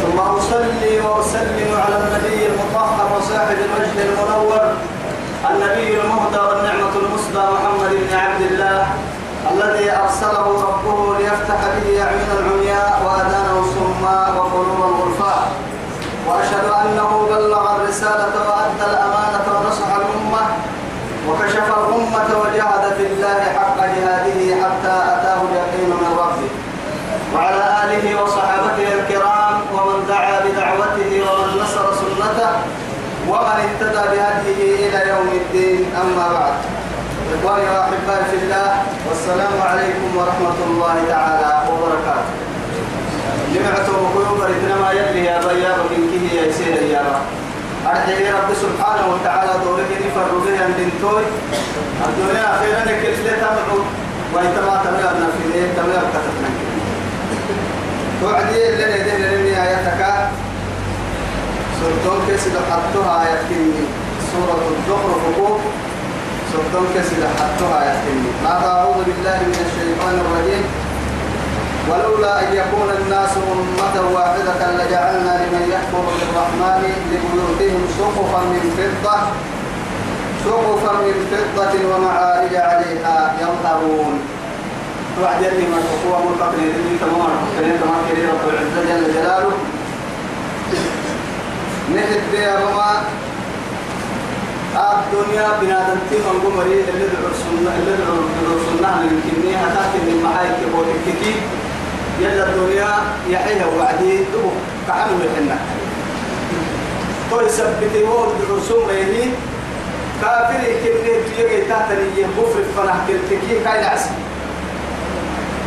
ثم أصلي وأسلم على النبي المطهر وصاحب الوجه المنور النبي المهدى والنعمة المسدى محمد بن عبد الله الذي أرسله ربه ليفتح به أعين العمياء وأذانا الصماء وقلوب الغرفاء. وأشهد أنه بلغ الرسالة وأدى الأمانة ونصح الأمة وكشف الأمة وجاهد في الله حق جهاده حتى أتاه اليقين من ربه. وعلى آله وصحابته ومن اهتدى بهديه إلى يوم الدين أما بعد. إخواني وأحبائي في الله والسلام عليكم ورحمة الله تعالى وبركاته. جمعته وقلوب ما يلي يا بيا ومنكه يا يسير يا رب. أرحي رب سبحانه وتعالى دورك نفر بها بنتوي. الدنيا أخيرا كل تمعو ويتما تمام في ذي تمام كتبنا توعدي لنا دين لنا آياتك كسي لحطها آياتكني سورة الزخرف فوق سورتون كسي لحطها آياتكني بعد أعوذ بالله من الشيطان الرجيم؟ ولولا أن يكون الناس أمة واحدة لجعلنا لمن يكفر بالرحمن لبيوتهم سقفا من فضة سقفا من فضة ومعارج عليها يظهرون. توعد يلي ما تقوى ملقب لذلك تمام كريم تمام رب العزة جل جلاله. نحن ماما الدنيا بنادم تيم القمري اللي دعوا السنة اللي دعوا السنة للكنية هتاك من معايك بوتككي يلا الدنيا يحيها وعدي دبو كعنو الحنة تو يثبتي هو الرسوم ريني. كافر كبني تيجي تحتني يكفر فنح كلتكي كاين عسي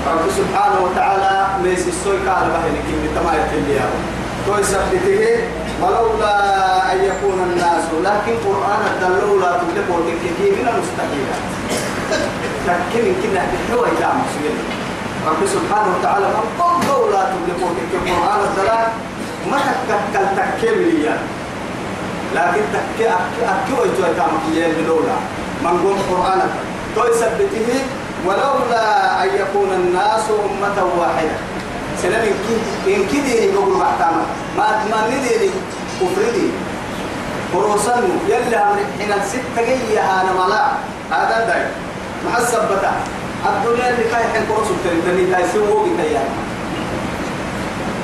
رب سبحانه وتعالى ليس السوي قال بهن كلمة تما يتلي تو يثبتي ولولا أن يكون الناس لكن قرآن الدلولا تبلغ وتككي من المستحيل. لكن كنا بحوى إلى مسؤولين رب سبحانه وتعالى من قل قولا تبلغ وتككي قرآن الدلال ما تككل تككي لكن تككي أكي ويتوى تعمل بدولا من قل قرآن تو يثبته ولولا أن يكون الناس أمة واحدة. سلام إن كدي يقول بعتما ما أتمنى دي كفردي ورسل يلا حين ستة جيها أنا ملا هذا داي. مع السبتة الدنيا اللي كاي حين كروس التنتني تاي سووا بتيار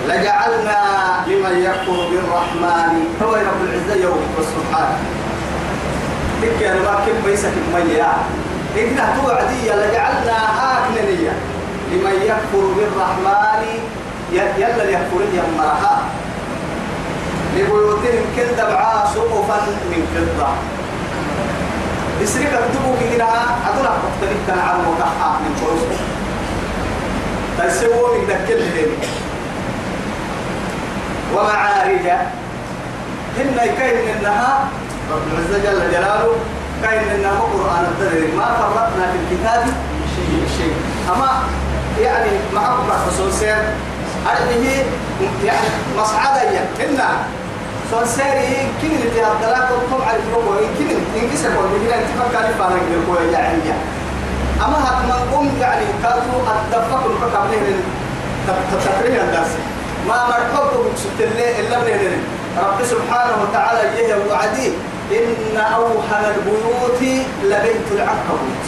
لجعلنا لمن يكفر بالرحمن. هو رب العزة يوم سبحانه تكي أنا ما كم بيسك مياه إنها توعدي لجعلنا هاكنية لمن يكفر بالرحمن. يلا يكفر يمرها. لبيوتهم كل دبعا سقفا من فضة. بسرك اكتبوا كده أدولا مختلف كان عن مكحة من فوز. تسووا من ذكر ومعارج. هن كاين منها رب العزة جل جلاله كاين منها قرآن الدرر ما فرطنا في الكتاب شيء شيء. أما يعني رسول سير أرده يعني مصعدا هن سون سيري كن اللي الدلاك وطم على الفوق كن إن كسر قول بيجي أنت فكر فانا كده كوي يعني. أما هات من قوم يعني كاتو الدفق الفكر عليه تتكريه الدرس ما مرحبا بكسبت الله إلا من رب سبحانه وتعالى جه وعدي إن أوهن البيوت لبيت العنكبوت.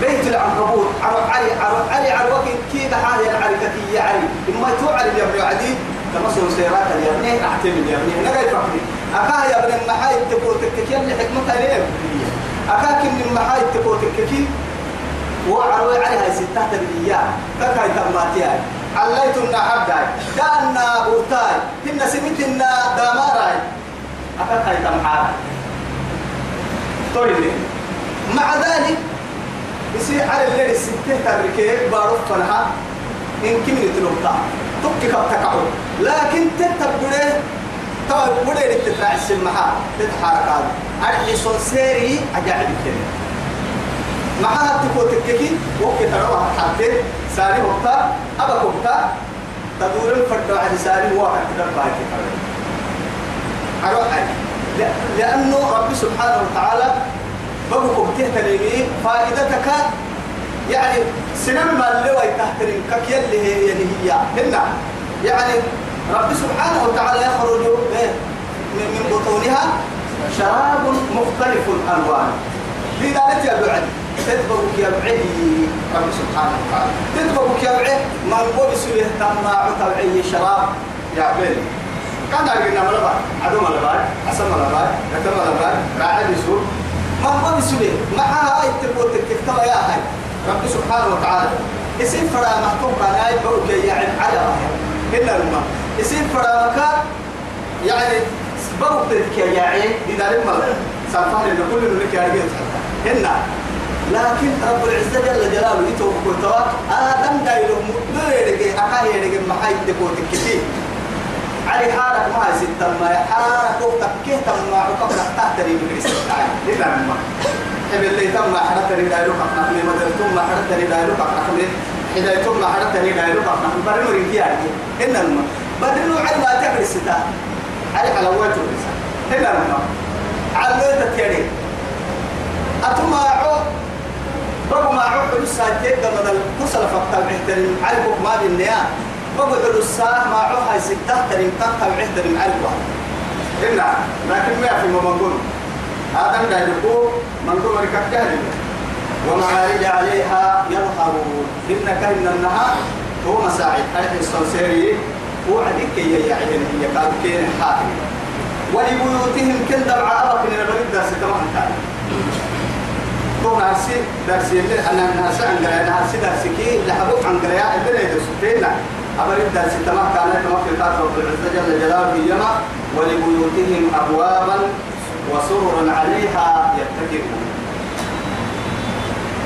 بيت العنكبوت عرب علي عرب علي على وقت كيف حالي العركة علي؟ إما توعد اليوم عدي كما سوى سيرات اليمنين أحتمل اليمنين نقل فقري أكاه يا ابن المحاي تكو تككي اللي حكمتها ليه أكاك من المحاي تكو تككي وعروي عليها ستة بالإياه كاكاي تماتياي عليت النحب داي دانا بوتاي هن سمتنا داماراي أكاكاي تمحاراي طيب مع ذلك يصير على الليل الستة تبركي بارف فنها. إن كم يتلوكا تبكي كبتكعو. لكن تتبقى طبعا بدأ التفاع السمحة تتحرك هذا أرحي سيري أجعل كده معها تكو تككي وقت تروح حتى ساري وقتا أبا وقتا تدور الفرد على ساري واحد كده بايك أروح لأنه رب سبحانه وتعالى بقوا تهتني فائدتك. يعني سنم ما اللي كك يلي هي هي. هنا يعني رب سبحانه وتعالى يخرج من بطونها شراب مختلف الألوان. لذلك يا بعد تدبرك يا بعد رب سبحانه وتعالى. تدبرك يا بعد نقول سويه تما تبعي شراب يا بني كان أرجعنا ملبا. عدو ملبا عسل ملبا كتم ملبا راعي بسور ما سويه معها هاي تقول تكتب يا هاي. رب سبحانه وتعالى. اسم فرا محكوم كان هاي يعني على إلا لما اسم فرا مكان يعني تلك يا عين لذلك ما سالفان إن كل اللي كان هنا لكن رب العزة جل جلاله يتوب كتوا آدم دايلو مدير أكاي يرجع محايد تقول كتير علي حالك ما ستة ما حالك وقتك كه تم ما عقب تحت ريب كريست تعال لذا ما. اللي تم ما حدا تري دايلو كنا من مدر تم ما حدا تري دايلو كنا من حدا تم ما حدا تري دايلو كنا من برنو ريكي يعني. إن الما برنو على ما تقري ستا على وجه الرسالة. هنا لما علوية تيري أتماعو بقوا ما عوق لسا تيدا من الكسل فقط المحترم علقوا ما بالنيا بقوا لسا ما عوق هاي ستة ترين تقطع المحترم علقوا هنا لكن ما في منقول هذا من يقول منقول مركب جهل ومعارج عليها يظهرون. إنك إن النهار هو مساعد. أي السنسيري وعدك يا يعني هي قال كين حاكم ولبيوتهم كن دمع أبك من البلد درس تمام كان تو ناسي درسي اللي أنا ناس عن قراءة ناسي درسي كي لحبوك عن قراءة اللي يدرس فينا أبرد درس تمام كان تمام في الكتاب رب العزة جل جلاله يما ولبيوتهم أبوابا وسررا عليها يتكئون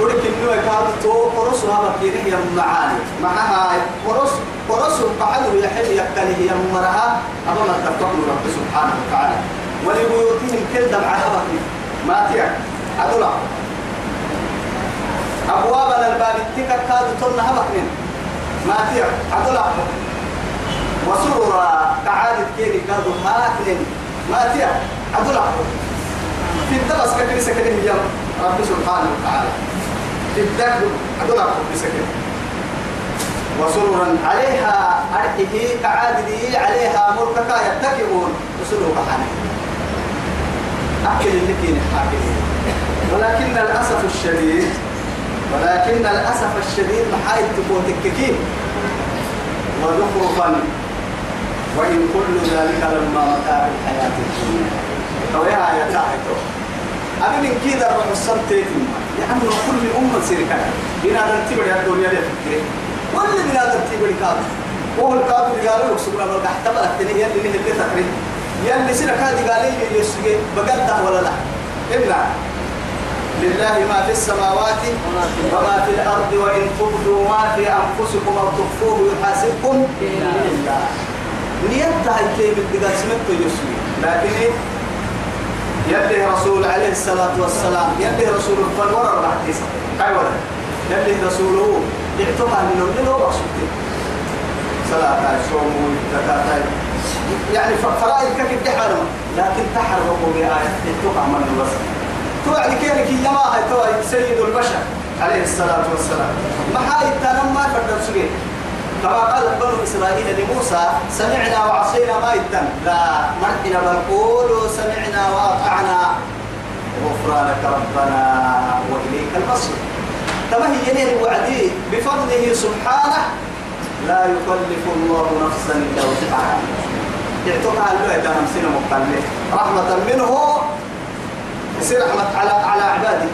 قلت إنه كان تو قرص هذا كيره يا معاني. معها قرص قرص بعده يحل يكله يا مرها أبا ما تفهم رب سبحانه وتعالى. ولبيوتهم كل دمع هذا ما تيع. أدولا أبواب الباب تكر كادوا تنا هبكن ما تيع. أدولا وسررا كعادة كيري كادوا هاكن ما تيع. أدولا في الدرس كبير سكنه يا رب سبحانه وتعالى. تبدأ أدولا عليها أرحه كعادي عليها مرككا يتكئون. وسروا كحنا أكل اللي كين ولكن الأسف الشديد ولكن الأسف الشديد محايد تكون تككين. وزخرفا وإن كل ذلك لما متاع الحياة الدنيا. تويها يا تاعتو. أبي من كذا السنتين لأنه كل أمة سيركا. بنا ننتبه يا الدنيا لفكره كل بنا ننتبه كذا وهو الكافر قالوا لك سبحان الله احتمل التنين يلي اللي اللي تقري يلي سيرك هذه قال لي يسجي بقلته ولا لا؟ إلا لله ما في السماوات وما في الأرض وإن تبدوا ما في أنفسكم أو تخفوه يحاسبكم. بالله نيتها الكيم الدقاء سمته يسجي. لكن يلي رسول عليه الصلاة والسلام يلي رسول فالورى الرحيس أيوة يلي رسوله يعتقى من اللي هو رسولته صلاة صوم زكاة. يعني فرائض كيف تحرم؟ لكن تحرم بآية يعتقى من البس توعد كيرك يما توعد سيد البشر عليه الصلاة والسلام. ما هاي التنمى فرد سجين كما قال بنو إسرائيل لموسى سمعنا وعصينا ما يتم لا مرحنا بل قولوا سمعنا وأطعنا. غفرانك ربنا وإليك المصير. تمهي يليه وعدي بفضله سبحانه لا يكلف الله نفسا إلا وسعها. يعتقها اللي إذا نمسنا مقتل رحمة منه يصير رحمة على على عباده.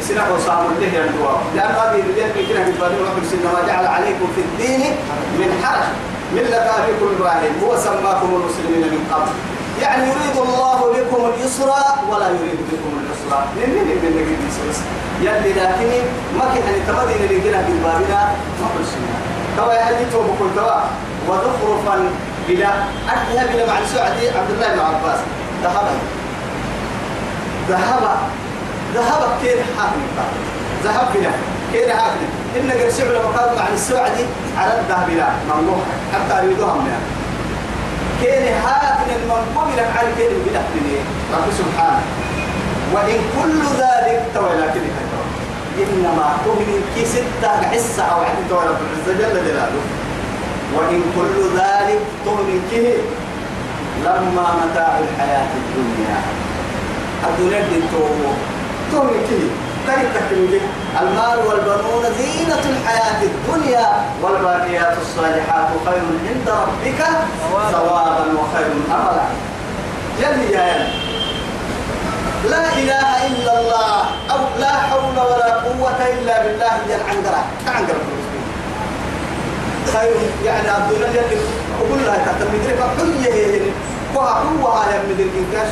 يصير وصام له يندوا لأن هذه الدين في كنا في رب ما جعل عليكم في الدين من حرج. ملة أبيكم إبراهيم. هو سماكم المسلمين من قبل. يعني يريد الله بكم اليسر ولا يريد بكم العسر. من من من من يلي لكن ما كان تمدين اللي جينا بالبابنا ما قلنا توا يهدي تو بكل توا. وزخرفا بلا أدنى بلا مع سعدي عبد الله بن عباس. ذهب. ذهب. ذهب كين حاكم ذهب بلا كين حاكم إن قرسع لما قال مع السعدي على الذهب بلا ممنوع. حتى يريدوها من كين حاكم المنقوم لك على كين بلا رب سبحانه. وإن كل ذلك توي لكن إنما تهني كي ستة حصة أو عدد رب العزة جل جلاله. وإن كل ذلك تهني كي لما متاع الحياة الدنيا. الدنيا دي كي تهني المال والبنون زينة الحياة الدنيا. والباقيات الصالحات خير عند ربك ثوابا وخير أملا. جل يا لا إله إلا الله. أو لا حول ولا قوة إلا بالله. جل عنقرة. كعنقرة خير. يعني الدنيا اللي أقول لها تحت حية هي وها قوة هاي المدرك إنكاش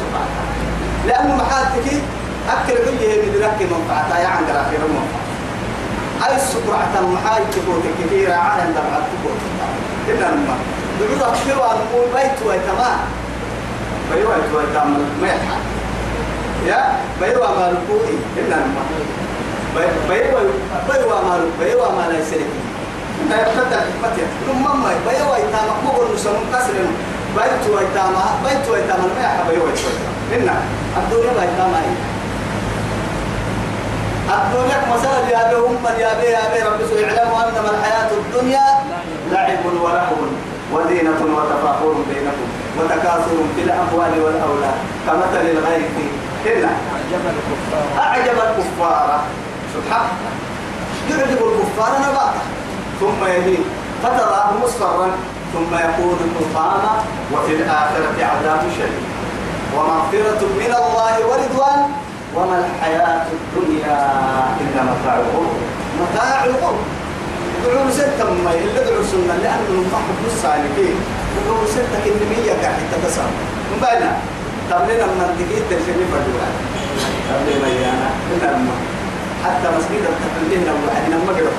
لأنه محاتك أكل حية هي مدرك منفعتها عنقرة خير منفعة أي السكرة محاي تقوتك كثيرة على تبعت تقوتك إلا نما دعوة كثيرة نقول بيت ويتما بيت ويتما ما يحال يا بيوا ما ركوعي إلا نما بيوا بيوا ما بيوا ما لا يسرق لا يبتدأ حكمتي ثم ما بيوا يتما مقول نسمون كسر بيت ويتما بيت ويتما ما يحب بيوا يتما إلا. الدنيا بيتما الدنيا مثلا يا بهم من يا بي يا بي رب يعلموا أنما الحياة الدنيا لعب ولهو وزينة وتفاخر بينكم وتكاثر في الأموال والأولاد كمثل الغيث. هنا أعجب الكفار. سبحان يعجب الكفار نباته. ثم يهين. فتراه مصفرا. ثم يكون حطاما وفي الآخرة عذاب شديد. ومغفرة من الله ورضوان وما الحياة الدنيا إلا متاع الغرور متاع الغرور دعوا ستة ما إلا دعوا سنة لأنه محب السالكين دعوا ستة كلمية قاعد تتسامح مبانا تبلينا من الدقيق تلفني فدولا تبلي ميانا إنما حتى مسجد التقليل لو واحد لما قرأ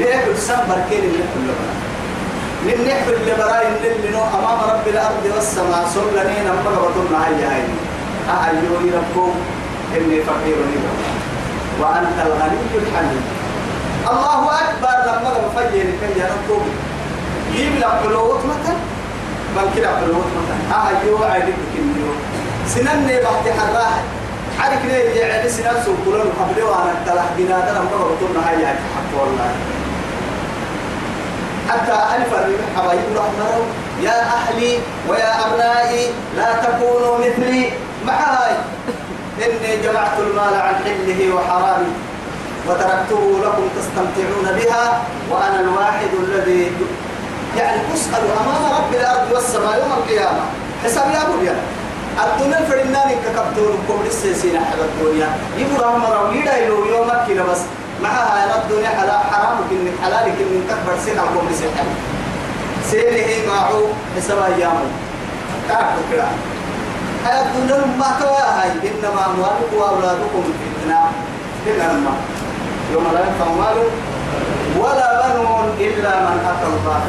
نعبد سنبر كين اللي كل بنا من نحب اللي براي اللي نو أمام رب الأرض والسماء سلني نمبر بطلنا هاي هاي أهيوني ربكم إني فقير نبغى وأنت الغني الحميد. الله أكبر. لما قام فجر كان يركب يجيب لك قلوت مثلا بل كده قلوت مثلا أهيو عيدك كنيو سنن بحت حراح. عارف ليه يعني سنن سوق كلهم قبل وأنا تلاح بنادر. لما قلتنا هاي حق والله. حتى ألف حبايب رحمه يا أهلي ويا أبنائي لا تكونوا مثلي. مع هاي إني جمعت المال عن حله وحرامه وتركته لكم تستمتعون بها وأنا الواحد الذي يعني أسأل أمام رب الأرض والسماء يوم القيامة. حساب يا أبو الدنيا فرنان ككبتون كم لسه حل الدنيا. يبغى رحمة روليدا يلو يومك كده بس. معها يا الدنيا حلال حرام كن حلال كن تكبر سنة كم لسه حل سينه معه حساب أيامه تعرف كده حياة الدنيا ما توا هاي إنما أموالكم وأولادكم فتنة. إنما يوم لا ينفع مال ولا بنون إلا من أتى الله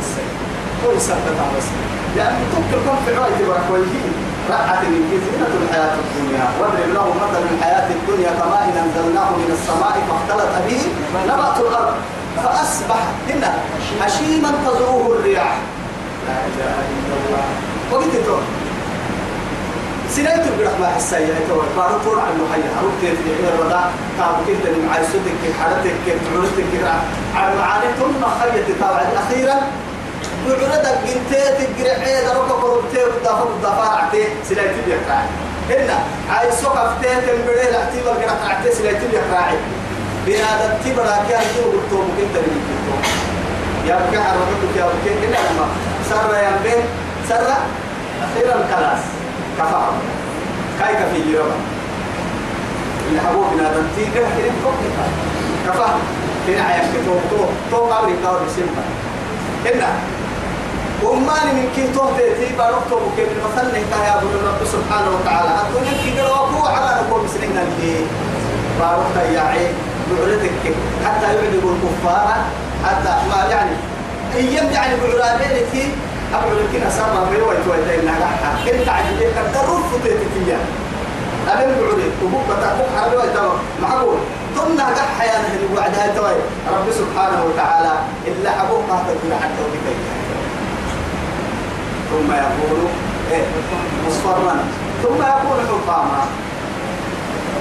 السليم هو سبب بس لأن تذكر كم في رأي بركويه رأت من زينة الحياة الدنيا. واضرب له مثل الحياة الدنيا كماء أنزلناه من السماء فاختلط به نبات الأرض. فأصبح هنا هشيما تزروه الرياح. لا إله إلا الله. وقلت سنيت برحمة السيئة تو بارو طول عن محيا. أروح كيف في الرضا؟ تابو كيف تنم عايزتك كيف حالتك؟ كيف تعرضتك كيف على معاني ثم خيط تابع أخيرا بعرضك انت تقرع عيد ربك وربتي ودافع ودافع عتي. سنيت بيقرع هنا عايز سوق افتي تنبري لعتي والقرع عتي. سنيت بيقرع بنادم تبرا كان تو قلتو ممكن تنم يا بكي حرمتك يا بكي إلا لما سر يا بين سر أخيرا خلاص كفى كاي كفي يوم اللي حبوب بنا دمتي كده كده كفى كفى كده عيش تو تو تو قبل كاو بسيمبا هنا ومالي من كي تو تي بارك تو كيف مثلا كان يا ابو رب سبحانه وتعالى الدنيا كي قالوا على نقول مسلمين اللي بارك يا عين بعرتك حتى يعجب الكفار حتى ما يعني أيام يعني بعرابين كي أقول لك أنا سامع بيوي توي إنها قحة كنت عجيب كدروا فتيتك إياه أنا بعوري وبوك بتاعك حرب ويتوا معقول. ثم قحة يا نهل وعدها توي رب سبحانه وتعالى إلا حبوك ما تقول حتى وبك ثم يقول إيه مصفرا ثم يقول حطاما.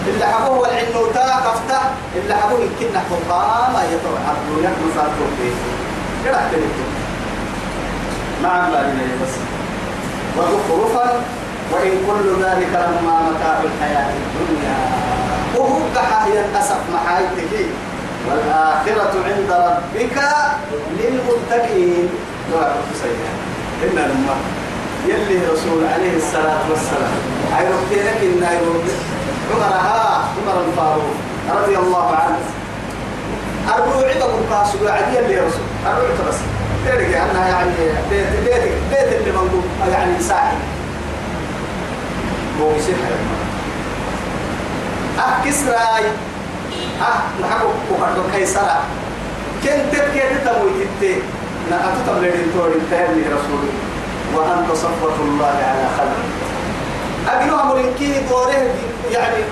اللي حبوه والعنوتا قفتا اللي حبوه يمكن حطاما. يطلع عبدونك مصاركم فيه كده ما عم بالي بس وزخرفا وإن كل ذلك لما متاع الحياة الدنيا. وهو هي الأسف محايتك. والآخرة عند ربك للمتقين. دعاء سيئة إن لما يلي رسول عليه الصلاة والسلام. أي ربينك إن أي عمر الفاروق رضي الله عنه. أربع عدة قاسوا عدي اللي رسول. أربع بس. تلقى أنها يعني بيت بيت بيت اللي منقول يعني ساحل. هو يصير أه كسراي أه نحكو وقردو كيسرا. كنت تبكي تتموي تتي. نأتو تبلدين توري تهمي رسولي وأنت صفوة الله على خلق أجنو أمرين كي دوره يعني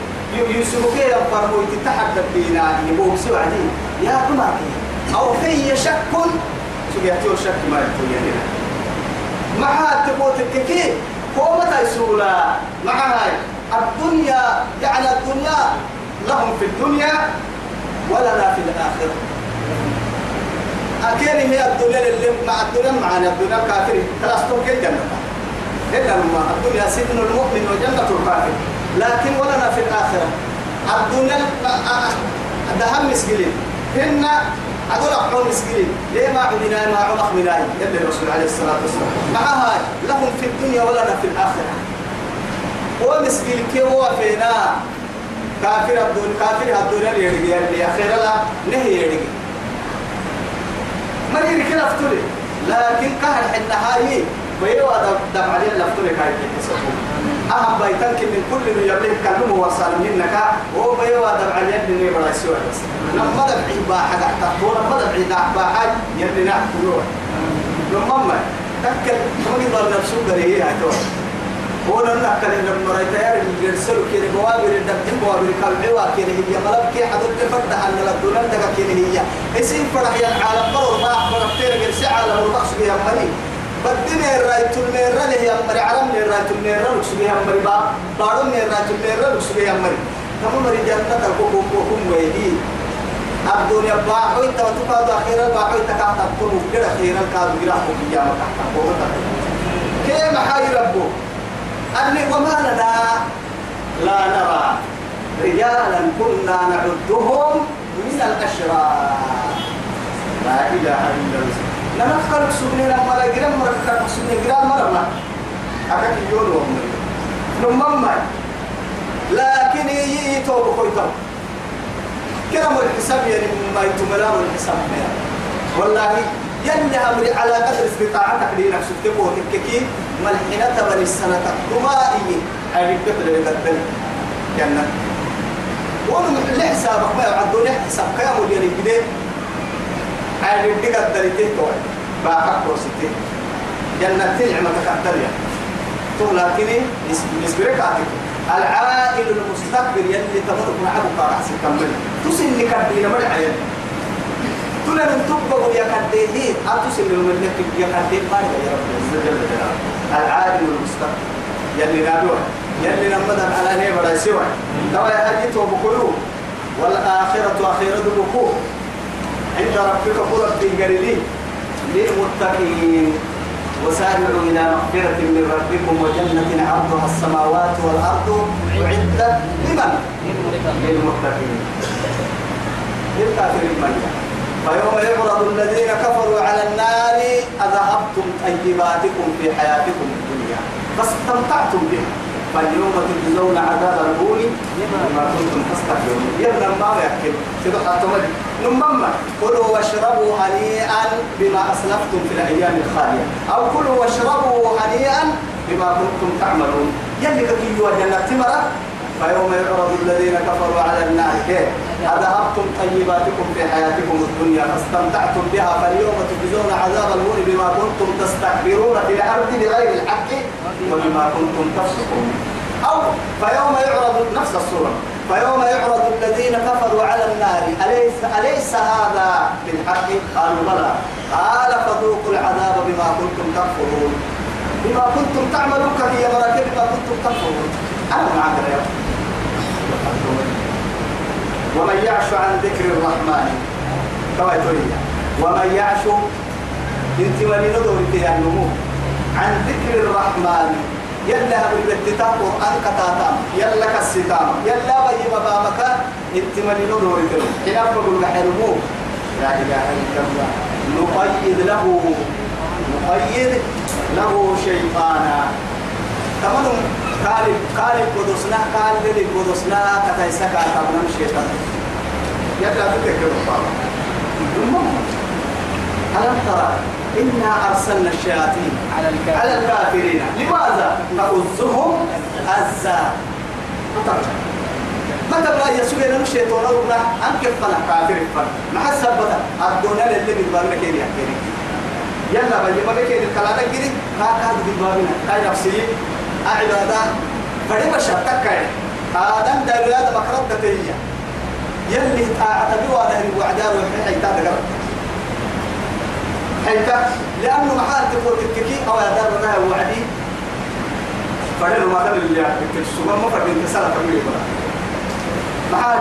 يسوكي ينفرمو تتحدث بينا. يبوك سوى عدي يا كماكي. أو في شك سوكي شك ما يكون يعني معها تبوت الككي هو متى يسولا مع هاي؟ الدنيا يعني الدنيا لهم في الدنيا ولنا في الآخرة. أكيد هي الدنيا اللي مع الدنيا معنا الدنيا كافر خلاص توكل جنة؟ إلا لما الدنيا سجن المؤمن وجنة الكافر. لكن ولنا في الآخرة. الدنيا دهم مسكين. هن أقول أقول مسكين ليه ما عدنا ما عمق ملاي يلي الرسول عليه الصلاة والسلام. معها لهم في الدنيا ولنا في الآخرة. ومسكين كي هو فينا. كافر الدنيا كافر الدنيا اللي اللي أخيرا لا نهي يرجع ما يرجع لفتولي لكن كهر حنا هاي بيوا دم عليه لفتولي كاي كيسفو أهم بيتك من كل من يبلغ كلمه وصل منك. هو بيوا دم عليه اللي نبغى يسوي بس لما دبعي باحة تحت لما دبعي باحة يلي نحكي لما ما تكل ما يقدر نفسه دريه هاي هو لنا كان لما رأيت اللي يرسلوا كده بوابر الدم بوابر كالعوا كده هي. ملك كي حدود تفتح أن الدولار دقا كده هي. اسم فرح يا العالم برو ما أخبر كتير قرسي عالم الرقص بها ملي بدنا الرايت الميرة اللي هي أمري عالم الرايت الميرة لكس بها أمري با بارو الرايت الميرة لكس بها أمري. كم مري جنة تلقوا كوكم ويدي. الدنيا باحو انت وتقعد أخيرا باحو انت كاتا تقوم كده أخيرا كادو جراحو بيجامة تحت كيف حي ربه أني وما لنا؟ لا نرى. رجالا كنا نعدهم من الأشرار. لا إله إلا الله. لما خلق سبني لما لا جرام مرة خلق سبني جرام مرة ما. أكاد يقول وهم نمم لكن يجي توب. خويتم كلام الحساب يعني ما يتملام الحساب والله يلي أمري على قدر استطاعتك لنفسك. تبوه الككي ملحنة بني السنة. دمائي هاي بكتر لقدر جنة ولو لحسابك ما يعدوا لحساب كيامو اللي كده هاي بكتر دلتين توي باحك وستين جنة نعمة تقدر يعني. تو لكني نسبرك عاتك العائل المستكبر يلي تمرك معه قارع سكمل تسني كدينا مرعي تلا من تبقى يا كديه أتوسل من لك يا كديه ما يا رب. جل جلاله العادل والمستقبل يلي نابوه يلي نمدن على نيبر سوى توا يا أجيت وبكلوا والآخرة آخرة بكوه عند ربك قرب بالجريدين للمتقين وسارعوا إلى مغفرة من ربكم وجنة عرضها السماوات والأرض أعدت لمن؟ للمتقين. للكافرين من فيوم يعرض الذين كفروا على النار أذهبتم طيباتكم في حياتكم الدنيا فاستمتعتم بها. فاليوم تجزون عذاب الهون بما كنتم تستكبرون يبنى ما يأكل كده حتى نمما كلوا واشربوا هنيئا بما أسلفتم في الأيام الخالية. أو كلوا واشربوا هنيئا بما كنتم تعملون. يلي كي جنة تمرة. فيوم يعرض الذين كفروا على النار كيف؟ أذهبتم طيباتكم في حياتكم الدنيا فاستمتعتم بها فاليوم تجزون عذاب الهون بما كنتم تستكبرون في الأرض بغير الحق وبما كنتم تفسقون. أو فيوم يعرض نفس الصورة فيوم يعرض الذين كفروا على النار أليس, أليس هذا بالحق؟ قالوا بلى. قال فذوقوا العذاب بما كنتم تكفرون. بما كنتم تعملون كهي مراكب بما كنتم تكفرون. أنا معك يا ومن يعش عن ذكر الرحمن كويتوريا ومن يعش انت ولي نظر يا النمو عن ذكر الرحمن يلا بالتتاب قرآن كتاتام يلا كالستام. يلا بي مبامك انت ولي نظر حين أقول حلمو لا إله إلا الله. نقيد له نقيد له شيطانا. تمام قال قال قدسنا قال لي قدسنا كتا يسكا تمام شيطان يلا تذكر بابا ألم ترى إنا أرسلنا الشياطين على الكافرين, على الكافرين. لماذا؟ فأزهم أزا متى بلا يسوع لنا الشيطان ربنا أنك فنا كافر فنا ما حسب بتا الدنيا اللي بيبان كيري كيري يلا بيجي ما كيري الكلام كيري ما كاد بيبان كاي نفسي. عبادة فدي مشتك كاي آدم دليل هذا مكرد تيجي يلي تعتبي وأنا هي وعدار وحي حيتا دقر حيتا لأنه محال تقول تككي أو يدار منها وعدي. فدي ما كان اللي يعتبك السوما ما فدي انتسالة تقولي بلا محال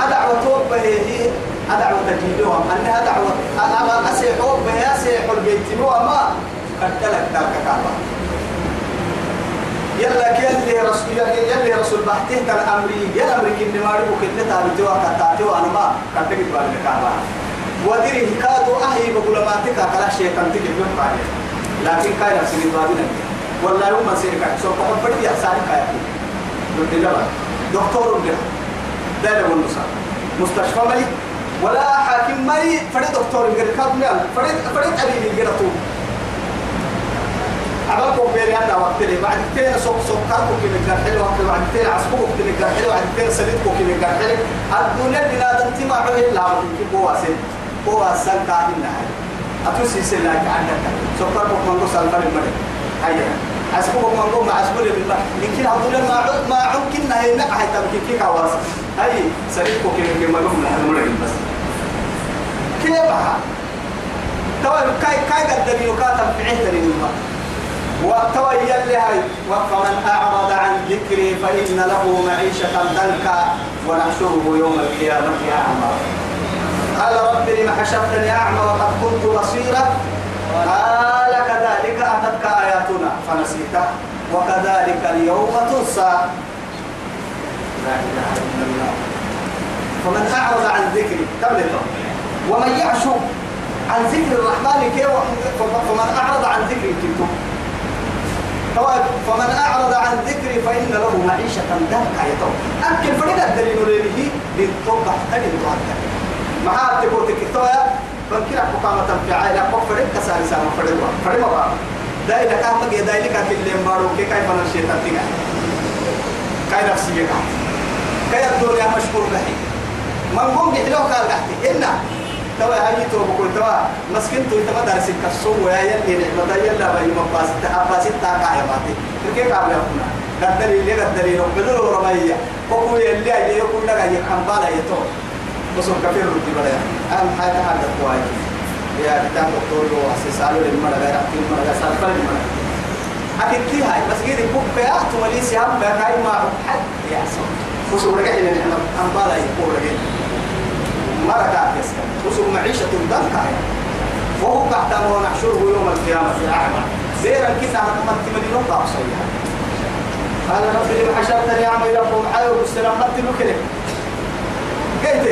أدعوة توبة هي أدعوة تجيبهم أنها دعوة أنا أسيحوب بها أسيحوا البيت. ما. قد تلك تلك كعبة. يلا كيلي رسول يلي رسول بحته كان أمري يلا أمريكي اللي ما ربو كده تابتوا كتاتوا أنا ما كتبت بالك كعبة ودري كادو أهي بقول ما تكا كلا شيء تيجي بيوم بعد. لكن كاي نفسي بابنا والله يوم ما سيرك سو كم بدي أحسن كاي. قلت له دكتور ده ده لو نصا مستشفى ملي. ولا حاكم ملي. فرد دكتور غير كابني. فرد فرد أبي غير طول عملكم بيري أنا وقت لي بعد كتير سوق سوق كاركو كي نقدر حلو وقت بعد كتير عصبوك كي نقدر حلو بعد كتير سليتكو كي نقدر حلو الدنيا بلا دنتي ما عليه لا كي بوا سن بوا سن كاهن نهاي أتوسي سلا عندك سوق كاركو كمان سالفة المرة هيا. عصبوك كمان مع عصبوك بالله. يمكن الدنيا ما ما يمكن نهاي نهاي تبكي. كي كواس هاي سليتكو كي نقدر ما نقول نحن بس. كيف توا كاي كاي قد يوكاتم في عهد وتوي يلي هاي. فمن أعرض عن ذكري فإن له معيشة ضنكا ونحشره يوم القيامة أعمى. قال رب لم حشرتني أعمى وقد كنت بصيرا؟ قال كذلك أتتك آياتنا فنسيتها وكذلك اليوم تنسى. فمن أعرض عن ذكري تبلغ ومن يعش عن ذكر الرحمن كيف؟ فمن أعرض عن ذكري كيف فمن أعرض عن ذكري فإن له معيشة ضنكا يتو أكل فريد الدليل ليه؟ للتوبة تجد وعدك معها تقول تكتويا فكرة مقامة في عائلة. فريد كساري سامة فريد فريد مبارك داي لك أحمد يداي لك أكل اللي مبارو كي كيف أنا الشيطان تيجا كاي نفسي يقع كاي الدنيا مشكور لحي من قوم بحلوه قال إنا توا هاي تو بقول توا مسكين تو تما درس كسو ويا يلي نعمة يلا باي مباس تحباس تاكا يا باتي كيف قبل أكون قدر اللي قدر يروح بدو رمية. وهو يلي أي يكون لك أي كمبالا يتو بس كفير ردي بلا أهم حاجة هذا كواي يا كتاب دكتور لو أسسالو للمرة غير أكيد مرة غير سالفة للمرة أكيد كي هاي. مسجد يبوك بيا تملي سيام بكاي ما حد يا سو بس ورجع نعمة كمبالا يقول رجع مرة يسكن وسوق معيشة ضنكا وهو تحت ونحشره يوم القيامة أعمى. زيرا كتا كما تمني نقطة صيحة قال رب لم حشرتني أعمى لكم حيو بالسلام قلت له كده قلت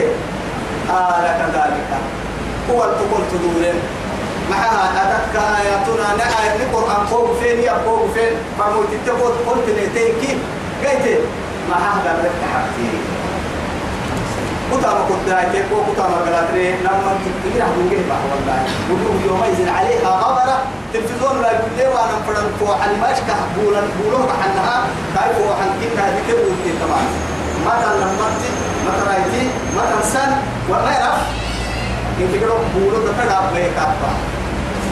آه لك ذلك. هو التقول تدورين معها أتتك آياتنا؟ نآية القرآن. فوق فين يا فوق فين؟ فموت التقول قلت لي كيف قلت هذا لك حقتي. كتاب كنت هاي كو كتاب قلاتري لما تقول راح نقول بقى والله وجوه يومئذ عليها غبرة تلفزيون لا يقول لي وأنا فرن فو وحن ماش كهبولا بولوه حنها كيف وحن كنا ذكر ودي طبعا متى لما ما رايتي ما سن وما يعرف إن تقولوا بولو تتقع بيكابا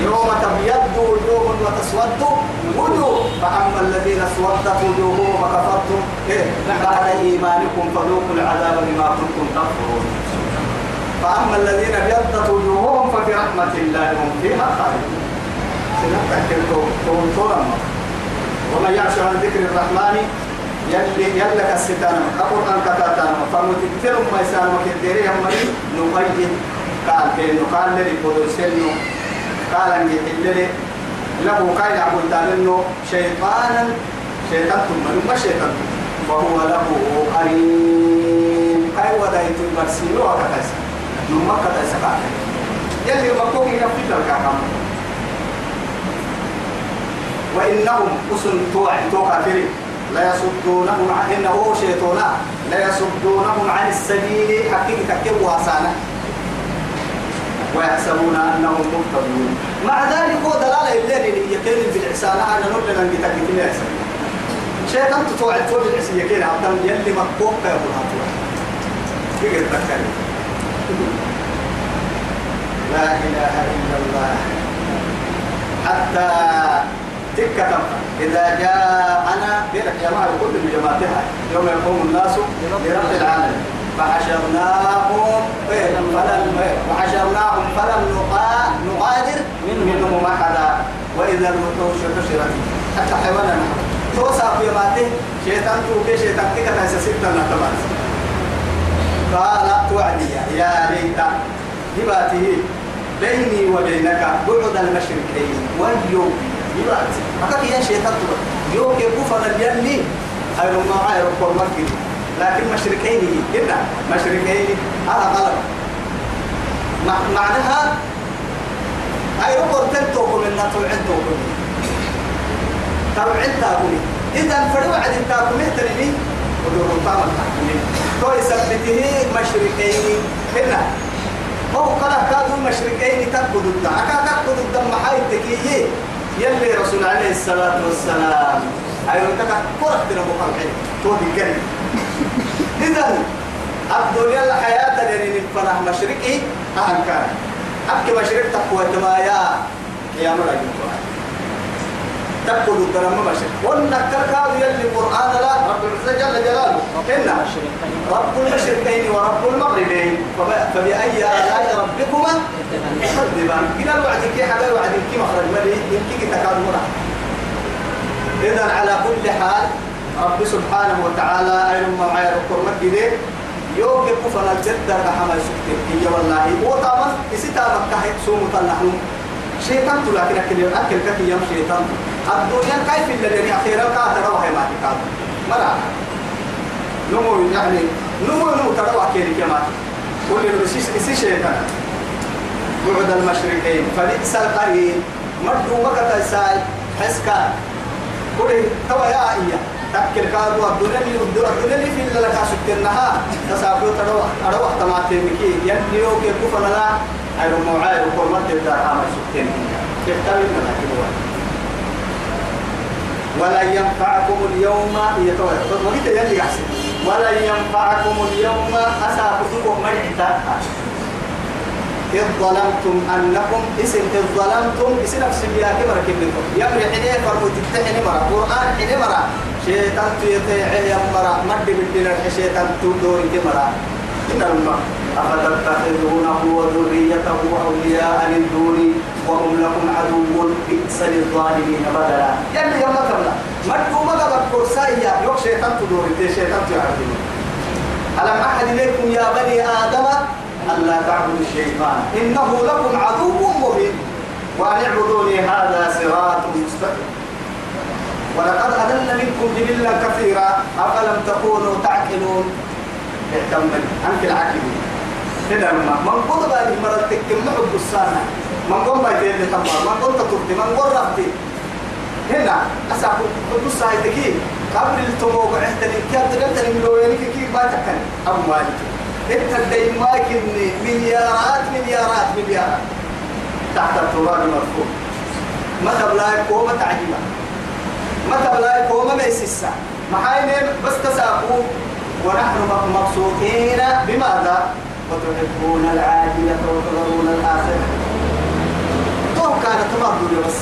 يوم تبيض وجوه وتسود وجوه. فأما الذين اسودت وجوههم وكفرتم إيه بعد إيمانكم فذوقوا العذاب بما كنتم تكفرون. فأما الذين ابيضت وجوههم ففي رحمة الله هم فيها خالدون. ومن يعش عن ذكر الرحمن يلي يلك الستان. القرآن كتاتان فمتكتر ما يسان وكديري هم نقيد قال كين قال لي بدل سنو قال ان يحل له قال عبد انه شيطانا شيطان ثم ما شيطان فهو له قرين كاي ودايت المرسيلو وكتاس نما كتاس يلي مكوك ينفذ الكلام وإنهم أسن توع توقع فريق لا يصدونهم عن إنه شيطانا لا يصدونهم عن السبيل. حقيقة كيف واسانا ويحسبون أنهم مهتدون. مع ذلك هو دلالة الليل يكين بالعسانة أنا نقول لنا نجي تجي في شيطان تطوع الفوج العسية كده عبدان يلي مكوك يا أبو الهاتوا كيف تذكري لا إله إلا الله. حتى تكة إذا جاء أنا بيرك مال كل جماعتها. يوم يقوم الناس لرب العالمين. فحشرناهم فلم وحشرناهم فلم نغادر منهم أحدا. وإذا الوحوش حشرت حتى حيوانا. توسع في ماته. شيطان توكي شيطان كيكا ستة نتبات قال توعدي يا ليت هباته بيني وبينك بعد المشركين واليوم يبات أكاك يا شيطان يوم يكوفنا اليلي هاي ما هاي ركور لكن مشركين كنا مشركين هذا غلط معناها هاي ركور تنتوكم إن توعدتوكم توعدتاكم إذا فروا عد التاكم اهتنمي ودور الطامة تحكمين تو يثبته مشركين. كنا هو قال كادوا مشركين تكبدوا الدم. أكا تكبدوا الدم محايد تكيي. يلي رسول عليه الصلاة والسلام. أيوة تكا كرة مقرحين تودي الجنة إذا الدنيا الحياة لأن الفرح مشرقي أهم كان. أبكي مشرق تقوى تمايا يا مرأي تقول الدرم مشرق. ونكر كاد يلي القرآن لا رب العزة جل جلاله. إن رب المشرقين ورب المغربين. فبأي آلاء ربكما؟ تكذبان الوعد كي حدا الوعد كي مخرج. ملي يمكي تكاد مرة إذا على كل حال رب سبحانه وتعالى أينما معي ركور مكي يوم يكفر الجدة رحمة سكتك هي والله. هو طبعا إسيتا مكة سومة نحن شيطان لكن أكل أكل كتي يوم شيطان. الدنيا كيف الذي أخيرا؟ كاتر وهي ما تكاد. مرة نمو يعني نمو نمو تروى كيري كما قول له إسي شيطان. بعد المشرقين. فبئس القرين مردو مكة ساي حسكا. قول توا يا إياه. تأكل كادوا الدنيا اللي الدنيا اللي في اللي لك سكتناها تسافر تروح أروح تماتين مكي ينيو كي كفنا لا أيرو موعي وكل مرة تدار عمل سكتين تحتوي من هكذا ولن ينفعكم اليوم يتوى وقت يلي يحسن ولن ينفعكم اليوم أسافكم من احتاجها إذ ظلمتم أنكم اسم إذ ظلمتم اسم نفس بيا كبر كبركم يمر حين فرمو تتحني مرة. قرآن حين مرة. شيطان تيتيع يا مرة مد بالدين شيطان تدور كمرة إن الماء أفتتخذونه وذريته أولياء من دوني وهم لكم عدو بئس للظالمين بدلا. يعني يوم تبلا مدو ما قبل كرسايا يوك شيطان تدور شيطان تعرفين ألم أحد إليكم يا بني آدم ألا تعبدوا الشيطان؟ إنه لكم عدو مبين. وأن اعبدوني هذا صراط مستقيم. ولقد أضل منكم جبلا كثيرا أفلم تكونوا تعقلون؟ اهتموا أنك العقلين هنا ما من قد بالي مرة تكم محب السنة من قد ما يتين تمر من قد تطرد من قد ربتي هنا أسعب قدوس سايتكي قبل التموق عهتني كيف تقلتني ملوينك كيف ما تكن أبو مالك ما كني مليارات مليارات مليارات. تحت التراب مرفوع. ما تبلاك وما تعجبه متى بلا يكون ما يسسا محاين بس تساقوا ونحن مبسوطين بماذا؟ وتحبون العاجلة وتذرون الآخرة. تو كانت تمام بس.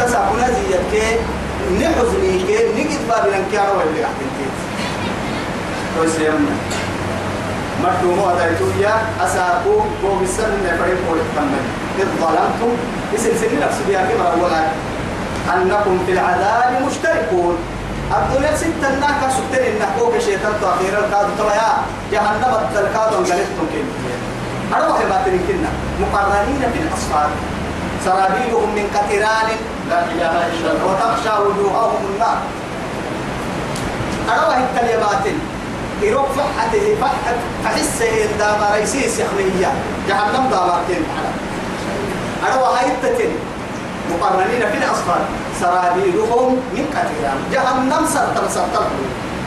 تساقوا نزية كي نحزني كي نجد باب الانكار واللي أحد الكيس ويسيرنا مرتو مو أدايتو يا أساقوا بو بسن نفرين قول التمن إذ ظلمتم. اسم سنين نفس بها كما أولا أنكم في العذاب مشتركون. الدنيا ستة ناكا ستين النحوك شيطان تأخير الكاد طبعا جهنم الكاد انقلبتم كين أروح ما تنكنا مقررين في الأصفار سرابيلهم من قطران لا إله إلا الله. وتخشى وجوههم النار. أروح الكلمات يروح فحته فحت فحسه دام رئيسيس يخمية جهنم دامارتين أروح هايتتين مقرنين في الأصفار سرابيلهم من قطران جهنم سرطر سرطر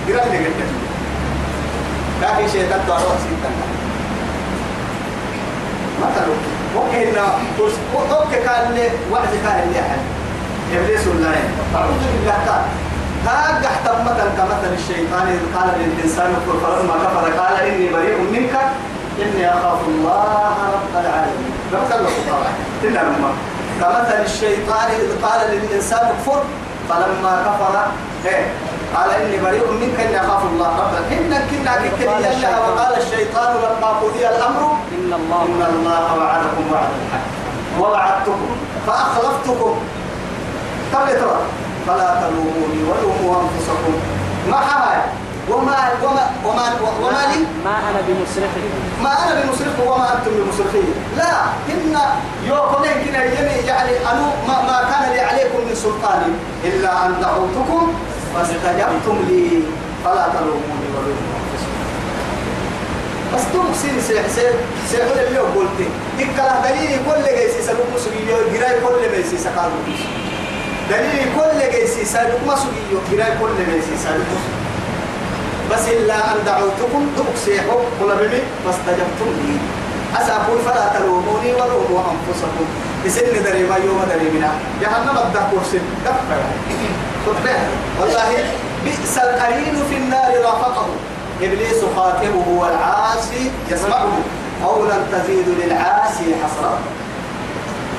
قرأت قلت لكن شيطان تروح سيطان مثلا وكينا وكي كان لي وعد كان لي أحد. إبليس ولا أعوذ بالله تعالى هاك احتم مثلا كمثل الشيطان إذ قال للإنسان اكفر فلما كفر قال إني بريء منك. إني أخاف الله رب العالمين. بمثل طبعا. تنمى كمثل الشيطان إذ قال للإنسان اكفر فلما كفر إيه؟ قال إني بريء منك إني أخاف الله رب العالمين إنك كنا كنا وقال الشيطان لما قضي الأمر إن الله إن الله وعدكم وعد الحق. ووعدتكم فأخلفتكم. طب ترى فلا تلوموني ولوموا أنفسكم. ما حاجة وما وما وما وما لي؟ ما أنا بمصرخك ما أنا بمصرخ وما أنتم بمصرخين لا إن يوكم كنا يمي يعني أنو ما, ما كان لي عليكم من سلطان إلا أن دعوتكم فاستجبتم لي. فلا تلوموني ولوموا بس توك سين سيح سيح سيح اللي قلت إكلا دليل كل جيسي سلوك مسوي جراي كل جيسي سكالو دليل كل جيسي سلوك مسوي جراي كل جيسي سلوك بس إلا أن دعوتكم تقسيحوا قل بمي فاستجبتم لي. أسأقول فلا تلوموني ولوموا أنفسكم. بسن دريما يوم دريمنا جهنم الدكور سن والله بئس القرين في النار رافقه. إبليس خاتمه والعاصي يسمعه. أو لن تزيد للعاصي حسرة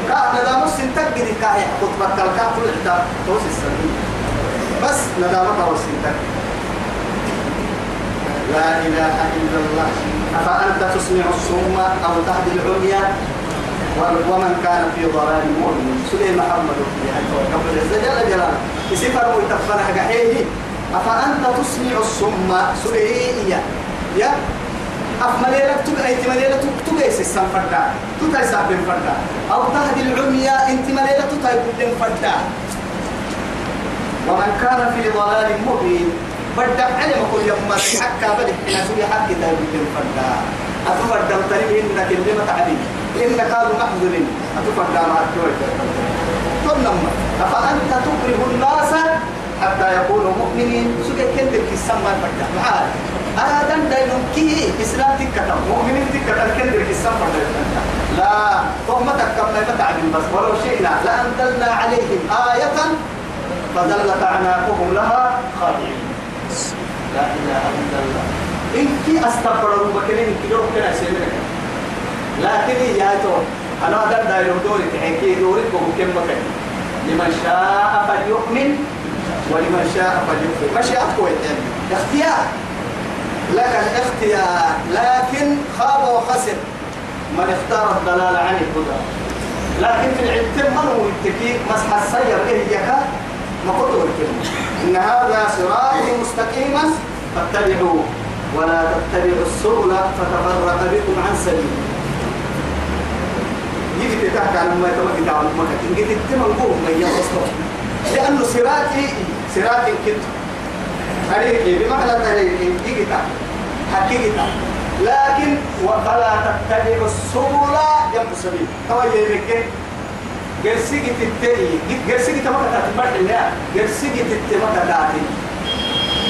كان ندامس تجد كاهي خطبة الكاف الإحدى توس السبيل. بس ندامة وسنتك. لا إله إلا الله. أفأنت تسمع الصم أو تهدي العمي. ومن كان في ضلال مؤمن سليم محمد قبل جل جلاله. يسفر ويتفنها قحيه أفأنت تسمع الصم سليم. يا. أفمليلة تبقى أنت مليلة تبقى سيسان فردا تتاي سابين فردا أو تهدي العمي. أنت مليلة تتاي بدين فردا ومن كان في ضلال مبين. بدأ علم كل يوم ما حكى بدك إن سوي حكي تاي بدين فردا أتفرد تريب إنك اللي ما تعلم إنك قالوا محضرين أتفرد ما أتوي ثم أفأنت تكره الناس حتى يكونوا مؤمنين؟ سوي كنتك السما فردا معاذ آدم داينون كي إسلام تكتم مؤمنين تكتم كندر كسام لا. تهمتك كما يتعلم بس. ولو شئنا لأنزلنا عليهم آية فظلت أعناقهم لها خاضعين. لا إله إلا الله. إن كي أستغفروا بكرين كيلو كنا سيمنا لكن يا تو أنا هذا داينون دوري تحكي دوري بكم مكان لمن شاء فليؤمن ولمن شاء فليكفر. مشيئة كويس اختيار. لك الاختيار. لكن خاب وخسر. من اختار الضلال عن الهدى. لكن في العلم من هو التكي مسح السير به يكا؟ ما قلت الكلمة إن هذا صراطي مستقيما فاتبعوه ولا تتبعوا السبل فتفرق بكم عن سبيله. يجي تحكي عن ما يتوقع عن مكة يجي تتمنقوه من يوصل لأنه صراطي صراطي كنت. طريقي بمعنى طريقي يجتا حقيقتا لكن وفلا تتبع السبل جنب السبيل هو يبكي جرسيجي تتري جرسيجي تمكة تتبرد لها جرسيجي تتمكة تاتي